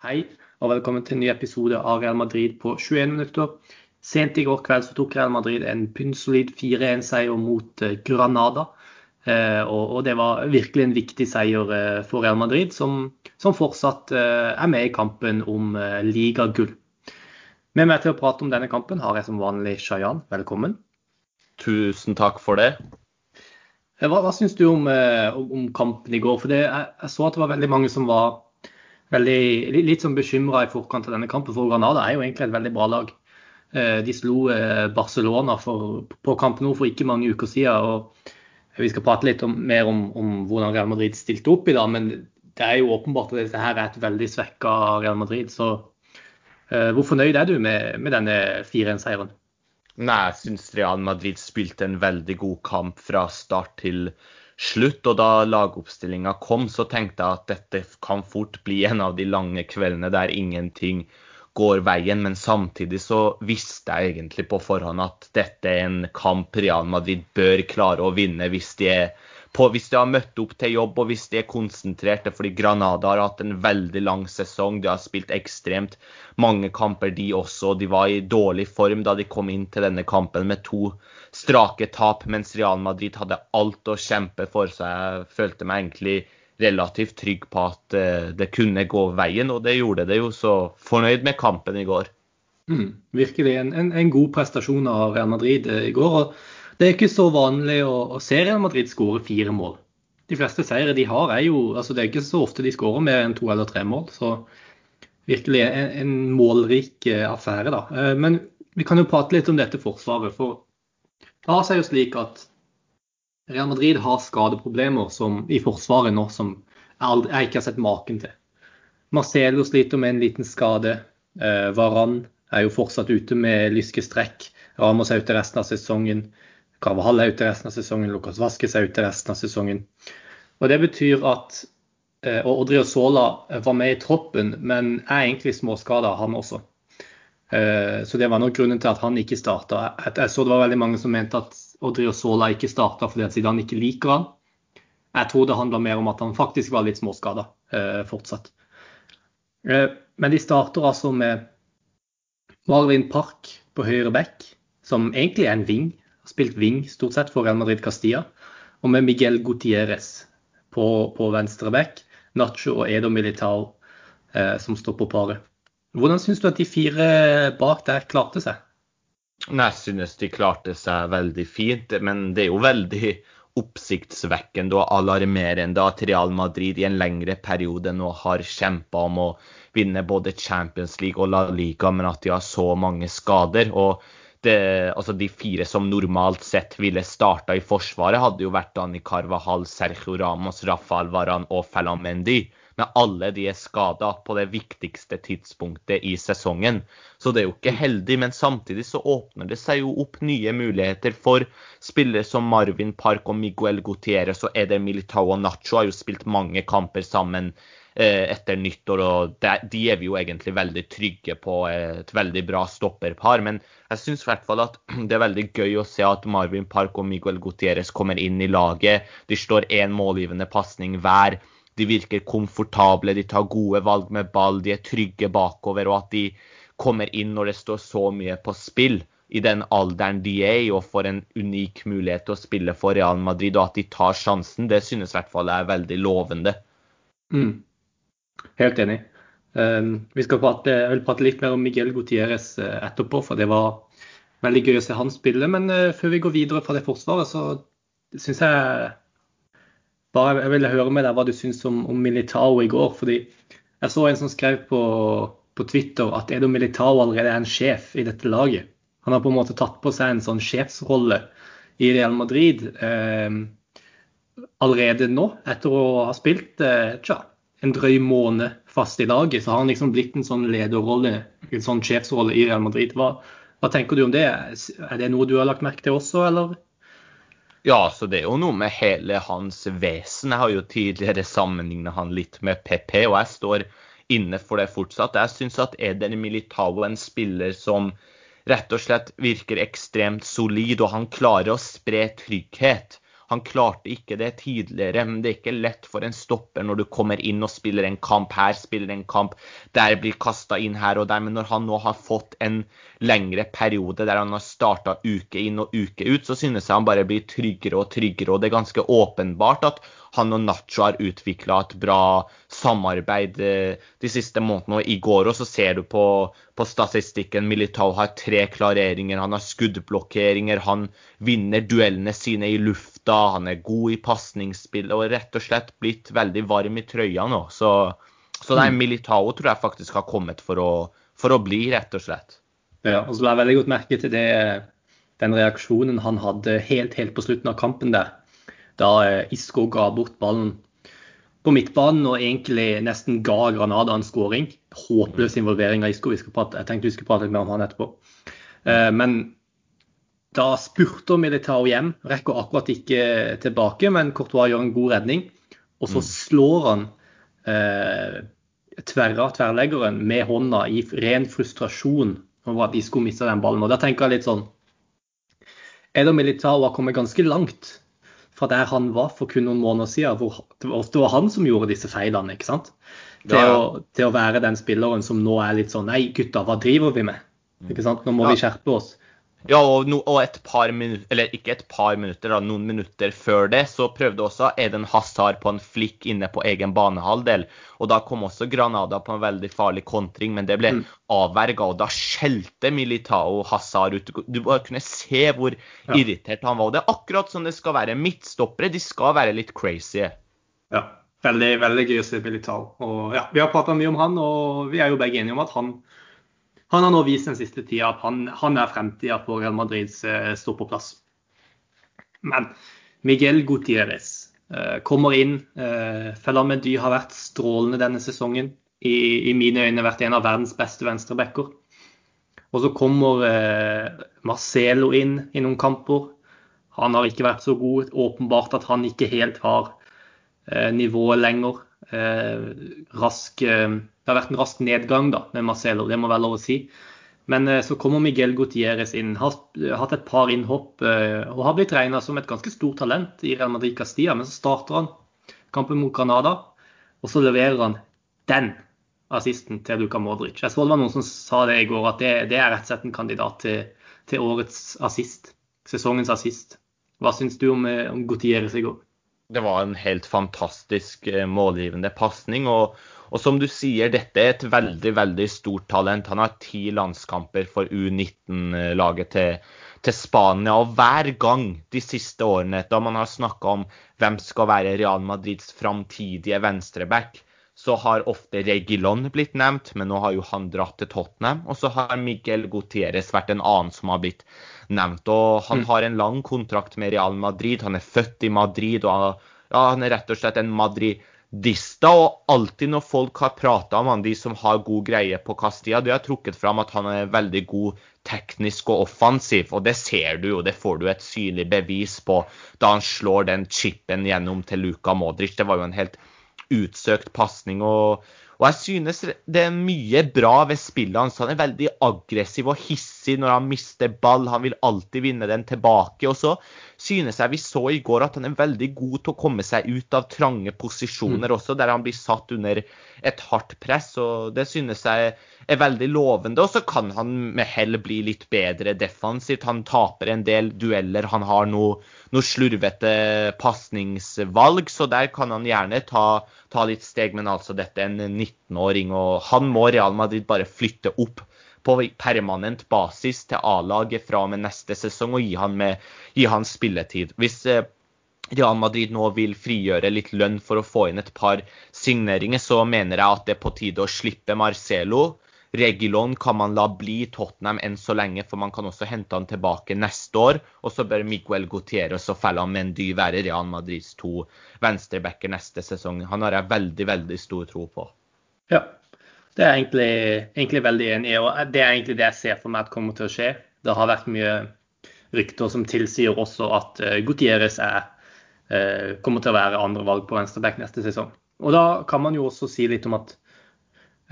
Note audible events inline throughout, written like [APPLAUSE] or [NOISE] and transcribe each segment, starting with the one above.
Hei, og velkommen til en ny episode av Real Madrid på 21 minutter. Sent i går kveld så tok Real Madrid en bunnsolid 4-1-seier mot eh, Granada. Eh, og, det var virkelig en viktig seier eh, for Real Madrid, som, som fortsatt er med i kampen om ligagull. Med meg til å prate om denne kampen har jeg som vanlig Shayan. Velkommen. Tusen takk for det. Hva, hva syns du om, om, kampen i går? For det, jeg, jeg så at det var veldig mange som var veldig, litt sånn bekymra i forkant av denne kampen, for Granada er jo egentlig et veldig bra lag. Eh, de slo eh, Barcelona for, på kamp nå for ikke mange uker siden. og Vi skal prate litt om, mer om, om, hvordan Real Madrid stilte opp i dag. Men det er jo åpenbart at dette her er et veldig svekka Real Madrid. Så uh, hvor fornøyd er du med, med denne 4-1-seieren? Nei, jeg syns Real Madrid spilte en veldig god kamp fra start til slutt. Og da lagoppstillinga kom, så tenkte jeg at dette kan fort bli en av de lange kveldene der ingenting går veien. Men samtidig så visste jeg egentlig på forhånd at dette er en kamp Real Madrid bør klare å vinne hvis de er på, hvis de har møtt opp til jobb og hvis de er konsentrerte. Fordi Granada har hatt en veldig lang sesong. De har spilt ekstremt mange kamper, de også. De var i dårlig form da de kom inn til denne kampen med to strake tap, mens Real Madrid hadde alt å kjempe for. Så jeg følte meg egentlig relativt trygg på at eh, det kunne gå veien, og det gjorde det jo. Så fornøyd med kampen i går. Mm, virkelig en, en, en, god prestasjon av Real Madrid eh, i går. og det er ikke så vanlig å, å se Real Madrid skåre fire mål. De fleste seire de har, er jo altså Det er ikke så ofte de skårer mer enn to eller tre mål. Så virkelig en, en målrik eh, affære, da. Eh, men vi kan jo prate litt om dette forsvaret. For det har seg jo slik at Real Madrid har skadeproblemer som, i forsvaret nå som jeg, ikke har sett maken til. Marcelo sliter med en liten skade. Eh, Varan er jo fortsatt ute med lyskestrekk. Ramos er ute resten av sesongen. Carvahall er ute resten av sesongen, Lukas Vaskes er ute resten av sesongen. Og Det betyr at eh, og Odriozola var med i troppen, men er egentlig småskada, han også. Eh, så det var nok grunnen til at han ikke starta. Jeg så det var veldig mange som mente at Odriozola ikke starta fordi at Zidane ikke liker han. Jeg tror det handla mer om at han faktisk var litt småskada eh, fortsatt. Men de starter altså med Marvin Park på høyre back, som egentlig er en wing spilt wing stort sett for Real Madrid Castilla. Og med Miguel Gutierrez på, på venstre back, Nacho og Edo Militao eh, som står på paret. Hvordan syns du at de fire bak der klarte seg? Jeg synes de klarte seg veldig fint, men det er jo veldig oppsiktsvekkende og alarmerende at Real Madrid i en lengre periode nå har kjempa om å vinne både Champions League og La Liga, men at de har så mange skader. og det, altså de fire som normalt sett ville starta i Forsvaret, hadde jo vært Dani Carvahal, Sergio Ramos, Rafael Varan og Falamendi. Men alle de er skada på det viktigste tidspunktet i sesongen. Så det er jo ikke heldig. Men samtidig så åpner det seg jo opp nye muligheter for spillere som Marvin Park og Miguel Gutierrez og Eder Militao og Nacho har jo spilt mange kamper sammen Eh, etter nyttår. og De er vi jo egentlig veldig trygge på et veldig bra stopperpar. Men jeg syns i at [CLEARS THROAT] det er veldig gøy å se at Marvin Park og Miguel Gutierrez kommer inn i laget. De står én målgivende pasning hver. De virker komfortable, de tar gode valg med ball, de er trygge bakover. Og at de kommer inn når det står så mye på spill i den alderen de er i, og får en unik mulighet til å spille for Real Madrid, og at de tar sjansen, det synes i hvert fall er veldig lovende. Mm. Helt enig. Um, vi skal prate, vil prate litt mer om Miguel Gutierrez uh, etterpå, for det var veldig gøy å se han spille. Men uh, før vi går videre fra det forsvaret, så syns jeg bare jeg ville høre med deg hva du syns om, om, Militao i går. fordi jeg så en som skrev på, på Twitter at Edo Militao allerede er en sjef i dette laget. Han har på en måte tatt på seg en sånn sjefsrolle i Real Madrid eh, allerede nå, etter å ha spilt uh, en drøy måned fast i laget, så har han liksom blitt en sånn lederrolle, en sånn sjefsrolle i Real Madrid. Hva, hva, tenker du om det? Er det noe du har lagt merke til også, eller? Ja, så det er jo noe med hele hans vesen. Jeg har jo tidligere sammenligna han litt med PP, og jeg står inne for det fortsatt. Jeg syns at Eder Militao en spiller som rett og slett virker ekstremt solid, og han klarer å spre trygghet. Han klarte ikke det tidligere, men det er ikke lett for en stopper når du kommer inn og spiller en kamp her, spiller en kamp der blir kasta inn her og der. Men når han nå har fått en lengre periode der han har starta uke inn og uke ut, så synes jeg han bare blir tryggere og tryggere. Og det er ganske åpenbart at han og Nacho har utvikla et bra samarbeid eh, de siste månedene. Og i går også ser du på, på statistikken Militao har tre klareringer, han har skuddblokkeringer, han vinner duellene sine i lufta, han er god i pasningsspill og rett og slett blitt veldig varm i trøya nå. Så, så nei, mm. Militao tror jeg faktisk har kommet for å, for å bli, rett og slett. Ja, og så la jeg veldig godt merke til det, den reaksjonen han hadde helt, helt på slutten av kampen der. Da eh, Isco ga bort ballen på midtbanen og egentlig nesten ga Granada en skåring. Håpløs involvering av Isco. Jeg tenkte vi skulle prate litt mer om han etterpå. Eh, men da spurter Militao hjem. Rekker akkurat ikke tilbake, men Courtois gjør en god redning. Og så mm. slår han eh, tverra, tverrleggeren med hånda i ren frustrasjon over at Isco mista den ballen. Og da tenker jeg litt sånn Edo Militao har kommet ganske langt fra der han var for kun noen måneder siden, hvor det var han som gjorde disse feilene. ikke sant? Til, ja. å, til å, være den spilleren som nå er litt sånn Nei, gutta, hva driver vi med? Ikke sant? Nå må ja. vi skjerpe oss. Ja, og, no, og, et par minutter, eller ikke et par minutter, da, noen minutter før det, så prøvde også Eden Hazard på en flikk inne på egen banehalvdel. Og da kom også Granada på en veldig farlig kontring, men det ble mm. avverga. Og da skjelte Militao Hazard ut. Du bare kunne se hvor ja. irritert han var. Og det er akkurat som det skal være. Midtstoppere de skal være litt crazy. Ja, veldig, veldig gøy å se Militao. Og ja, Vi har prata mye om han, og vi er jo begge enige om at han han har nå vist den siste tida at han, han er fremtida på Real Madrids eh, stoppeplass. Men Miguel Gutierrez eh, kommer inn. Eh, Fellamedy har vært strålende denne sesongen. I, I, mine øyne vært en av verdens beste venstrebacker. Og så kommer Marcelo inn i noen kamper. Han har ikke vært så god. Åpenbart at han ikke helt har nivået lenger. Eh, rask eh, det har vært en rask nedgang da, med Marcelo, det må være lov å si. Men eh, så kommer Miguel Gutierrez inn, har hatt et par innhopp og har blitt regna som et ganske stort talent i Real Madrid Castilla. Men så starter han kampen mot Granada, og så leverer han den assisten til Luka Modric. Jeg så det var noen som sa det i går, at det, det er rett og slett en kandidat til, til, årets assist. Sesongens assist. Hva syns du om, om Gutierrez i går? Det var en helt fantastisk målgivende pasning. Og, og som du sier, dette er et veldig veldig stort talent. Han har ti landskamper for U19-laget til, til, Spania. Og hver gang de siste årene, da man har snakka om hvem skal være Real Madrids framtidige venstreback, så har ofte Regilon blitt nevnt, men nå har jo han dratt til Tottenham. Og så har Miguel Gutierrez vært en annen som har blitt nevnt. Og han mm. har en lang kontrakt med Real Madrid. Han er født i Madrid, og han, ja, han er rett og slett en Madrid Dista, og alltid når folk har prata om han, de som har god greie på Castilla, de har trukket fram at han er veldig god teknisk og offensiv. Og det ser du jo, det får du et synlig bevis på da han slår den chipen gjennom til Luka Modric. Det var jo en helt utsøkt pasning. Og, og, jeg synes det er mye bra ved spillet hans. Han er veldig aggressiv og hissig når han mister ball. Han vil alltid vinne den tilbake. Og så synes jeg vi så i går at han er veldig god til å komme seg ut av trange posisjoner mm. også, der han blir satt under et hardt press. og Det synes jeg er veldig lovende. Og så kan han med hell bli litt bedre defensivt. Han taper en del dueller. Han har noe, noe slurvete pasningsvalg, så der kan han gjerne ta, ta litt steg. Men altså, dette er en 19-åring, og han må Real Madrid bare flytte opp på permanent basis til A-laget fra og med neste sesong og gi han, med, gi han spilletid. Hvis eh, Real Madrid nå vil frigjøre litt lønn for å få inn et par signeringer, så mener jeg at det er på tide å slippe Marcelo. Regilon kan man la bli Tottenham enn så lenge, for man kan også hente han tilbake neste år. Og så bør Miguel Gutierrez og Fellan Mendy være Real Madrids to venstrebacker neste sesong. Han har jeg veldig, veldig stor tro på. Ja, det er jeg egentlig, egentlig veldig enig i. og Det er egentlig det jeg ser for meg at kommer til å skje. Det har vært mye rykter som tilsier også at uh, Gutierrez er, uh, kommer til å være andre valg på venstreback neste sesong. Og da kan man jo også si litt om at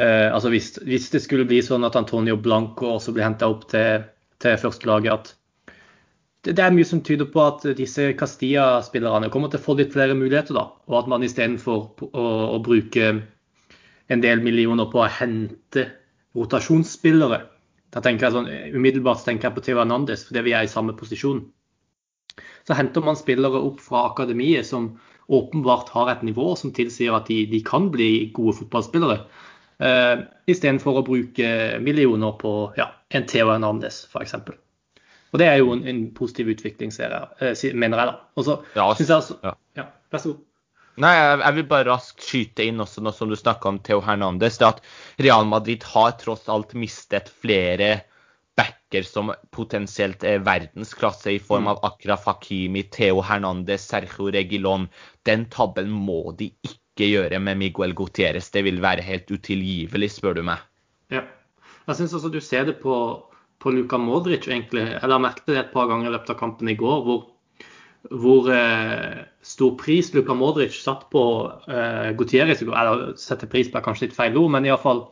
uh, altså hvis, hvis, det skulle bli sånn at Antonio Blanco også blir henta opp til, til førstelaget, at det er mye som tyder på at disse Castilla-spillerne kommer til å få litt flere muligheter, da. Og at man istedenfor å, å bruke en del millioner på å hente rotasjonsspillere da tenker jeg sånn, Umiddelbart tenker jeg på Theo Hernandez, fordi vi er i samme posisjon. Så henter man spillere opp fra akademiet som åpenbart har et nivå som tilsier at de, de kan bli gode fotballspillere. Uh, Istedenfor å bruke millioner på ja, en Theo Hernandez, f.eks. Og det er jo en, en positiv utvikling, ser jeg, uh, mener jeg da. Og så ja, syns jeg altså, ja. ja, Vær så god. Nei, jeg vil bare raskt skyte inn også noe som du snakka om Theo Hernandez. det At Real Madrid har tross alt mistet flere backer som potensielt er verdensklasse, i form mm. av Akraf Hakimi, Theo Hernandez, Sergio Regilon. Den tabben må de ikke gjøre med Miguel Gutierrez. Det vil være helt utilgivelig, spør du meg. Ja. Jeg syns også du ser det på, på Luka Modric, egentlig. Jeg la merke til det et par ganger i løpet av kampen i går. hvor hvor eh, stor pris Luka Modric satt på eh, Gutierrez Eller setter pris på er kanskje litt feil ord, men iallfall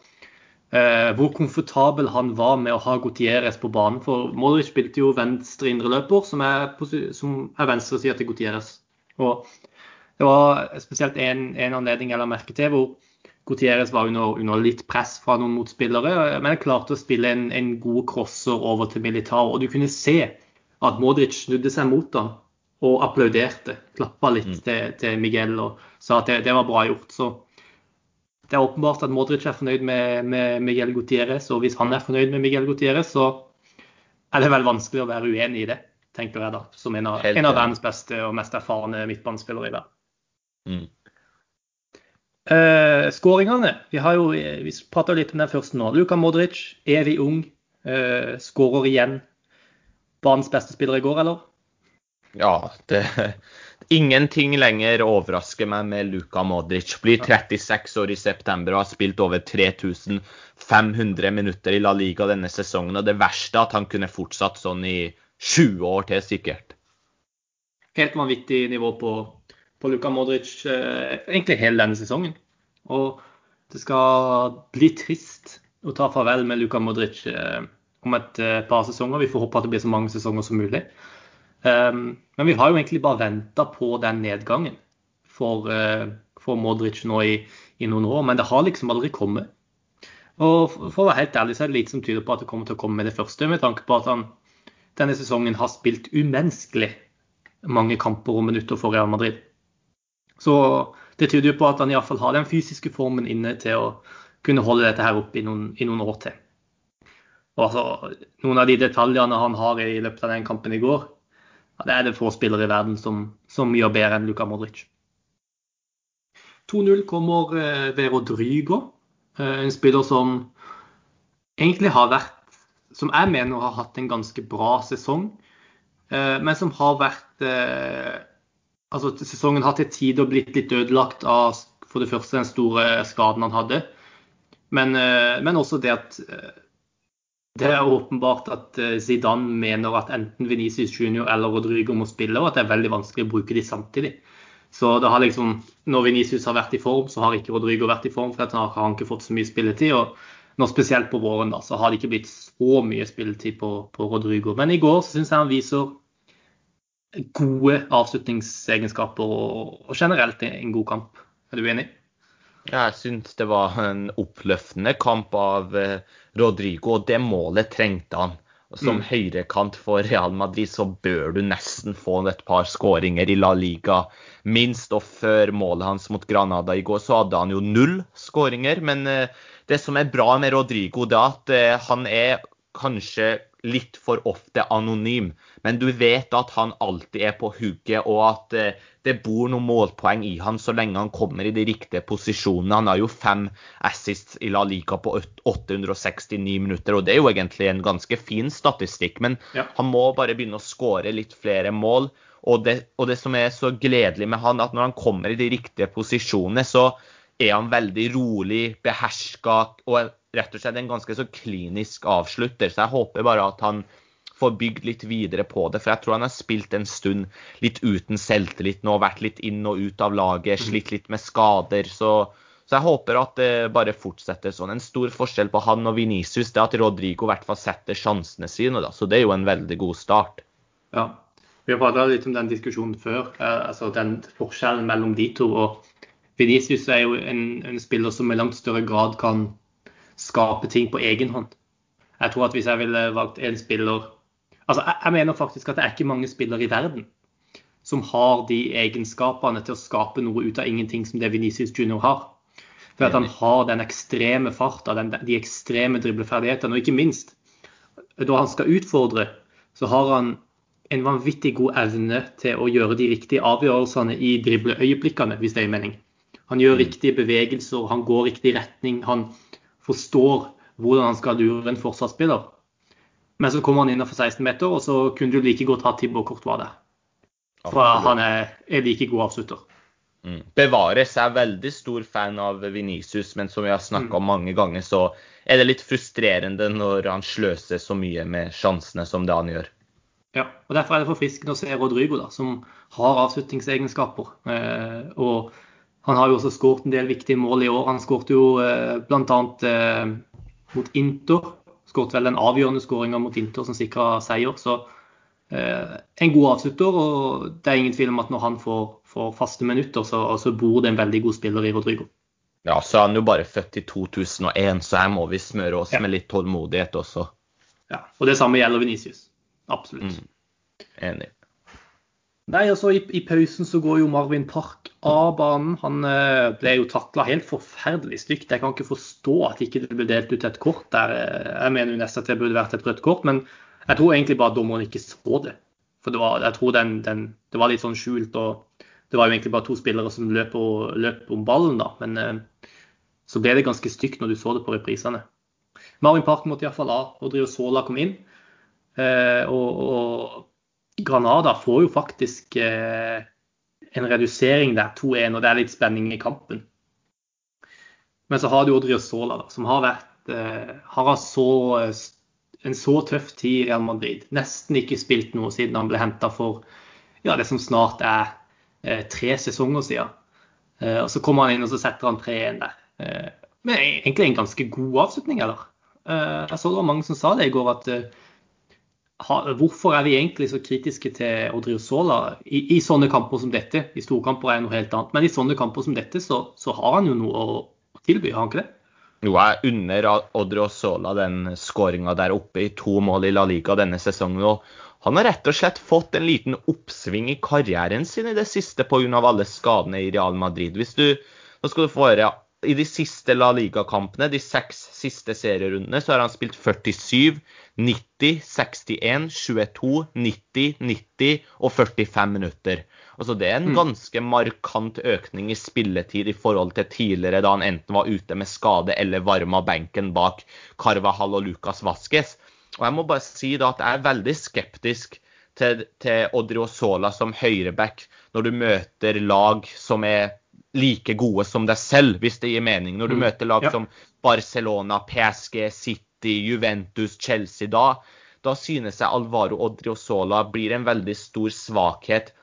eh, hvor komfortabel han var med å ha Gutierrez på banen. For Modric spilte jo venstre indreløper, som er, som er venstresida til Gutierrez. Og det var spesielt en, en anledning jeg la merke til hvor Gutierrez var under, under, litt press fra noen motspillere, men klarte å spille en, en god crosser over til Militao. Og du kunne se at Modric snudde seg mot ham og applauderte. Klappa litt mm. til, til, Miguel og sa at det, det, var bra gjort. Så det er åpenbart at Modric er fornøyd med, med Miguel Gutierrez. Og hvis han er fornøyd med Miguel Gutierrez, så er det vel vanskelig å være uenig i det, tenker jeg da. Som en av, en av verdens beste og mest erfarne midtbanespillere i verden. Mm. Uh, skåringene. Vi har jo, vi prata litt om den første nå. Luka Modric, evig ung, uh, skårer igjen. Banens beste spiller i går, eller? Ja, det, ingenting lenger overrasker meg med Luka Modric. Blir 36 år i september og har spilt over 3500 minutter i La Liga denne sesongen. Og det verste er at han kunne fortsatt sånn i 20 år til, sikkert. Helt vanvittig nivå på, på Luka Modric eh, egentlig hele denne sesongen. Og det skal bli trist å ta farvel med Luka Modric eh, om et eh, par sesonger. Vi får håpe at det blir så mange sesonger som mulig. Um, men vi har jo egentlig bare venta på den nedgangen for, for Modric nå i, i, noen år, men det har liksom aldri kommet. Og for å være helt ærlig så er det lite som tyder på at det kommer til å komme med det første, med tanke på at han denne sesongen har spilt umenneskelig mange kamper og minutter for Real Madrid. Så det tyder jo på at han iallfall har den fysiske formen inne til å kunne holde dette her oppe i noen, i noen år til. Og altså, Noen av de detaljene han har i løpet av den kampen i går, ja, det er det få spillere i verden som, som gjør bedre enn Luka Modric. 2-0 kommer Vero ved Rodrygo, eh, en spiller som egentlig har vært Som jeg mener har hatt en ganske bra sesong, eh, men som har vært Altså, sesongen har til tider blitt litt ødelagt av for det første den store skaden han hadde, men, men også det at det er åpenbart at eh, Zidane mener at enten Venezia Junior eller Rodrigo må spille, og at det er veldig vanskelig å bruke de samtidig. Så det har liksom, Når Venicius har vært i form, så har ikke Rodrigo vært i form, for han har ikke fått så mye spilletid. og nå Spesielt på våren da, så har det ikke blitt så mye spilletid på, på Rodrigo. Men i går så syns jeg han viser gode avslutningsegenskaper og, generelt en god kamp. Er du enig? Jeg syns det var en oppløftende kamp av eh, Rodrigo, og det målet trengte han. Som mm. høyrekant for Real Madrid så bør du nesten få et par skåringer i La Liga, minst. Og før målet hans mot Granada i går, så hadde han jo null skåringer. Men eh, det som er bra med Rodrigo, det er at eh, han er kanskje litt for ofte anonym. Men du vet at han alltid er på hugget, og at eh, det bor noen målpoeng i han så lenge han kommer i de riktige posisjonene. Han har jo fem assists i La Liga på 869 minutter, og det er jo egentlig en ganske fin statistikk. Men ja. han må bare begynne å skåre litt flere mål. Og det, og det som er så gledelig med han, at når han kommer i de riktige posisjonene, så er han veldig rolig, beherska og rett og slett en ganske så klinisk avslutter. Så jeg håper bare at han får bygd litt videre på det. For jeg tror han har spilt en stund litt uten selvtillit nå, vært litt inn og ut av laget, mm. slitt litt med skader. Så, så jeg håper at det bare fortsetter sånn. En stor forskjell på han og Venicius er at Rodrigo i hvert fall setter sjansene sine, da. Så det er jo en veldig god start. Ja, Vi har pratet litt om den diskusjonen før, altså den forskjellen mellom de to. og Venicius er jo en, en, spiller som i langt større grad kan skape ting på egen hånd. Jeg tror at hvis jeg ville valgt en spiller Altså, jeg, jeg mener faktisk at det er ikke mange spillere i verden som har de egenskapene til å skape noe ut av ingenting som det Venicius Junior har. For at han har den ekstreme farta, de ekstreme dribleferdighetene. Og ikke minst, da han skal utfordre, så har han en vanvittig god evne til å gjøre de riktige avgjørelsene i dribleøyeblikkene, hvis det er mening. Han gjør mm. riktige bevegelser, han går riktig retning. Han forstår hvordan han skal lure en forsvarsspiller. Men så kommer han innenfor 16 meter, og så kunne du like godt ha Tibbo Courtois der. For han er, er like god avslutter. Mm. Bevares er veldig stor fan av Venicius, men som vi har snakka om mm. mange ganger, så er det litt frustrerende når han sløser så mye med sjansene som det han gjør. Ja, og Derfor er det forfriskende å se Rodrigo, da, som har avslutningsegenskaper. Eh, og han har jo også skåret en del viktige mål i år. Han skåret jo eh, bl.a. Eh, mot Inter. Skåret vel den avgjørende skåringa mot Inter som sikra seier. Så Eh, en god avslutter, og det er ingen tvil om at når han får, får faste minutter, så, så, bor det en veldig god spiller i Rodrigo. Ja, så er han jo bare født i 2001, så her må vi smøre oss ja. med litt tålmodighet også. Ja, og det samme gjelder Venicius. Absolutt. Mm. Enig. Nei, altså i, i, pausen så går jo Marvin Park av banen. Han eh, ble jo takla helt forferdelig stygt. Jeg kan ikke forstå at ikke det ble delt ut et kort der. Eh, jeg mener jo nesten at det burde vært et rødt kort, men jeg tror egentlig bare dommeren ikke så det. For det var, jeg tror den, den, det var litt sånn skjult. og Det var jo egentlig bare to spillere som løp, og, løp om ballen, da. Men eh, så ble det ganske stygt når du så det på reprisene. Marvin Park måtte iallfall av, og Drio Sola kom inn. Eh, og, og, Granada får jo faktisk eh, en redusering der, 2-1, og det er litt spenning i kampen. Men så har du Odrio Sola, da, som har vært eh, har så en så tøff tid i Real Madrid. Nesten ikke spilt noe siden han ble henta for ja, det som snart er eh, tre sesonger siden. Eh, og Så kommer han inn og så setter han 3-1 der. Eh, men egentlig en ganske god avslutning, eller? Eh, jeg så det var mange som sa det i går, at eh, hvorfor er vi egentlig så kritiske til Odriozola I, i sånne kamper som dette? I storkamper er det noe helt annet. Men i sånne kamper som dette, så, så har han jo noe å tilby, har han ikke det? Jo, jeg unner Odriozola den skåringa der oppe i to mål i La Liga denne sesongen. og Han har rett og slett fått en liten oppsving i karrieren sin i det siste pga. alle skadene i Real Madrid. Hvis du, nå skal du få høre, I de siste La Liga-kampene, de seks siste serierundene, så har han spilt 47, 90, 61, 22, 90, 90 og 45 minutter. Altså Det er en mm. ganske markant økning i spilletid i forhold til tidligere, da han enten var ute med skade eller varma benken bak Carvahall og Lucas Vasques. Og jeg må bare si da at jeg er veldig skeptisk til, til Odriozola som høyreback når du møter lag som er like gode som deg selv, hvis det gir mening. Når du mm. møter lag ja. som Barcelona, PSG, City, Juventus, Chelsea. Da, da synes jeg Alvaro Odriozola blir en veldig stor svakhet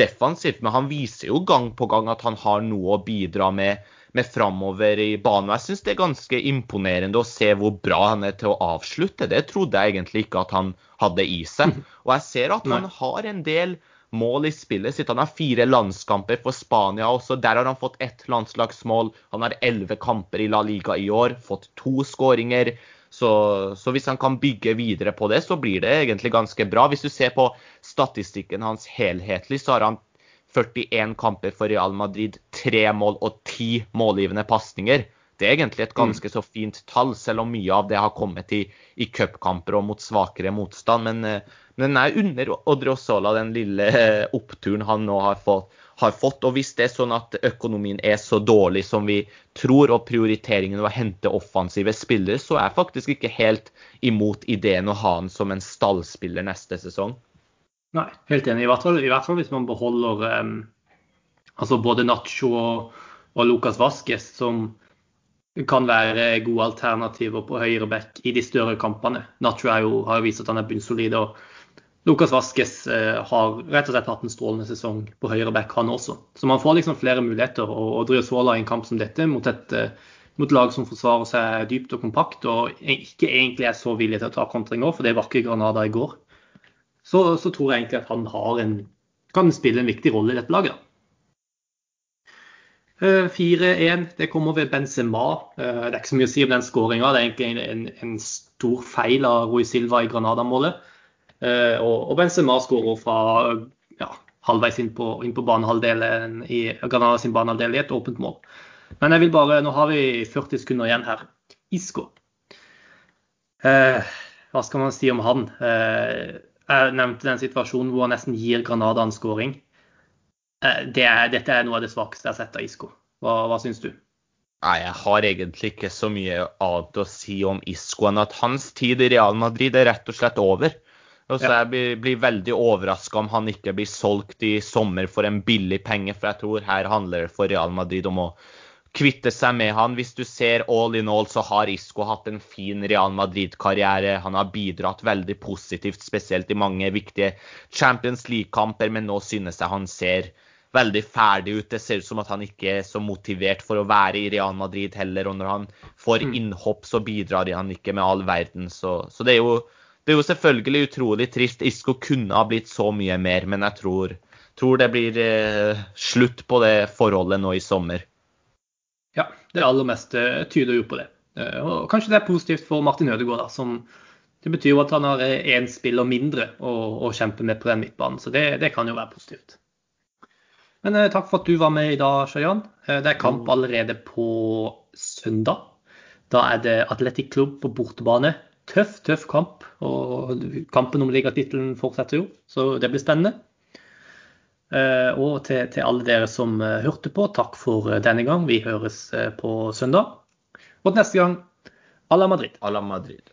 defensivt, men han viser jo gang på gang at han har noe å bidra med, med framover i banen. Jeg syns det er ganske imponerende å se hvor bra han er til å avslutte. Det trodde jeg egentlig ikke at han hadde i seg. Og jeg ser at han har en del mål i spillet sitt. Han har fire landskamper for Spania også. Der har han fått ett landslagsmål. Han har elleve kamper i La Liga i år, fått to skåringer. Så, så, hvis han kan bygge videre på det, så blir det egentlig ganske bra. Hvis du ser på statistikken hans helhetlig, så har han 41 kamper for Real Madrid, tre mål og ti målgivende pasninger. Er egentlig et ganske så fint tall, selv om mye av det har kommet i, i cupkamper og mot svakere motstand. Men, eh, men jeg unner Odriozola den lille eh, oppturen han nå har fått har fått. Og hvis det er sånn at økonomien er så dårlig som vi tror, og prioriteringen å hente offensive spillere, så er jeg faktisk ikke helt imot ideen å ha han som en stallspiller neste sesong. Nei, helt enig. I hvert fall, i hvert fall hvis man beholder um, altså både Nacho og, og Lucas Vasques, som kan være gode alternativer på høyre back i de større kampene. Nacho jo, har jo vist at han er bunnsolid. og Lukas Vaskes eh, har rett og slett hatt en strålende sesong på høyre back, han også. Så man får liksom flere muligheter. Og, og Driosola i en kamp som dette mot et eh, mot lag som forsvarer seg dypt og kompakt, og ikke egentlig er så villig til å ta kontringer, for det var ikke Granada i går. så, så, tror jeg egentlig at han en, kan spille en viktig rolle i dette laget. 4-1, det kommer ved Benzema. Det er ikke så mye å si om den skåringa. Det er egentlig en, en, stor feil av Rui Silva i Granada-målet. Og, Benzema skårer fra ja, halvveis inn på, inn på banehalvdelen i Granada sin banehalvdel i et åpent mål. Men jeg vil bare, nå har vi 40 sekunder igjen her. Isco. Eh, hva skal man si om han? Eh, jeg nevnte den situasjonen hvor han nesten gir Granada en skåring. Eh, er, dette er noe av det svakeste jeg har sett av Isco. Hva, hva syns du? Nei, Jeg har egentlig ikke så mye annet å si om Isco enn at hans tid i Real Madrid er rett og slett over. Og så Jeg blir, blir veldig overraska om han ikke blir solgt i sommer for en billig penge, for jeg tror her handler det for Real Madrid om å kvitte seg med han. Hvis du ser all in all, så har Isco hatt en fin Real Madrid-karriere. Han har bidratt veldig positivt, spesielt i mange viktige Champions League-kamper, men nå synes jeg han ser veldig ferdig ut. Det ser ut som at han ikke er så motivert for å være i Real Madrid heller. Og når han får mm. innhopp, så bidrar han ikke med all verden. Så, så det, er jo, det, er jo, selvfølgelig utrolig trist. Isco kunne ha blitt så mye mer, men jeg tror, tror det blir eh, slutt på det forholdet nå i sommer. Ja, det aller meste tyder jo på det. Eh, og kanskje det er positivt for Martin Ødegaard, da, som det betyr jo at han har én spiller mindre å, å, kjempe med på den midtbanen. Så det, det, kan jo være positivt. Men eh, takk for at du var med i dag, Shayan. Eh, det er kamp mm. allerede på søndag. Da er det Atletic Klubb på bortebane. Tøff, tøff kamp. Og kampen om ligatittelen fortsetter jo, så det blir spennende. Eh, og til, til, alle dere som eh, hørte på, takk for eh, denne gang. Vi høres på søndag. Og til neste gang à la Madrid. À la Madrid.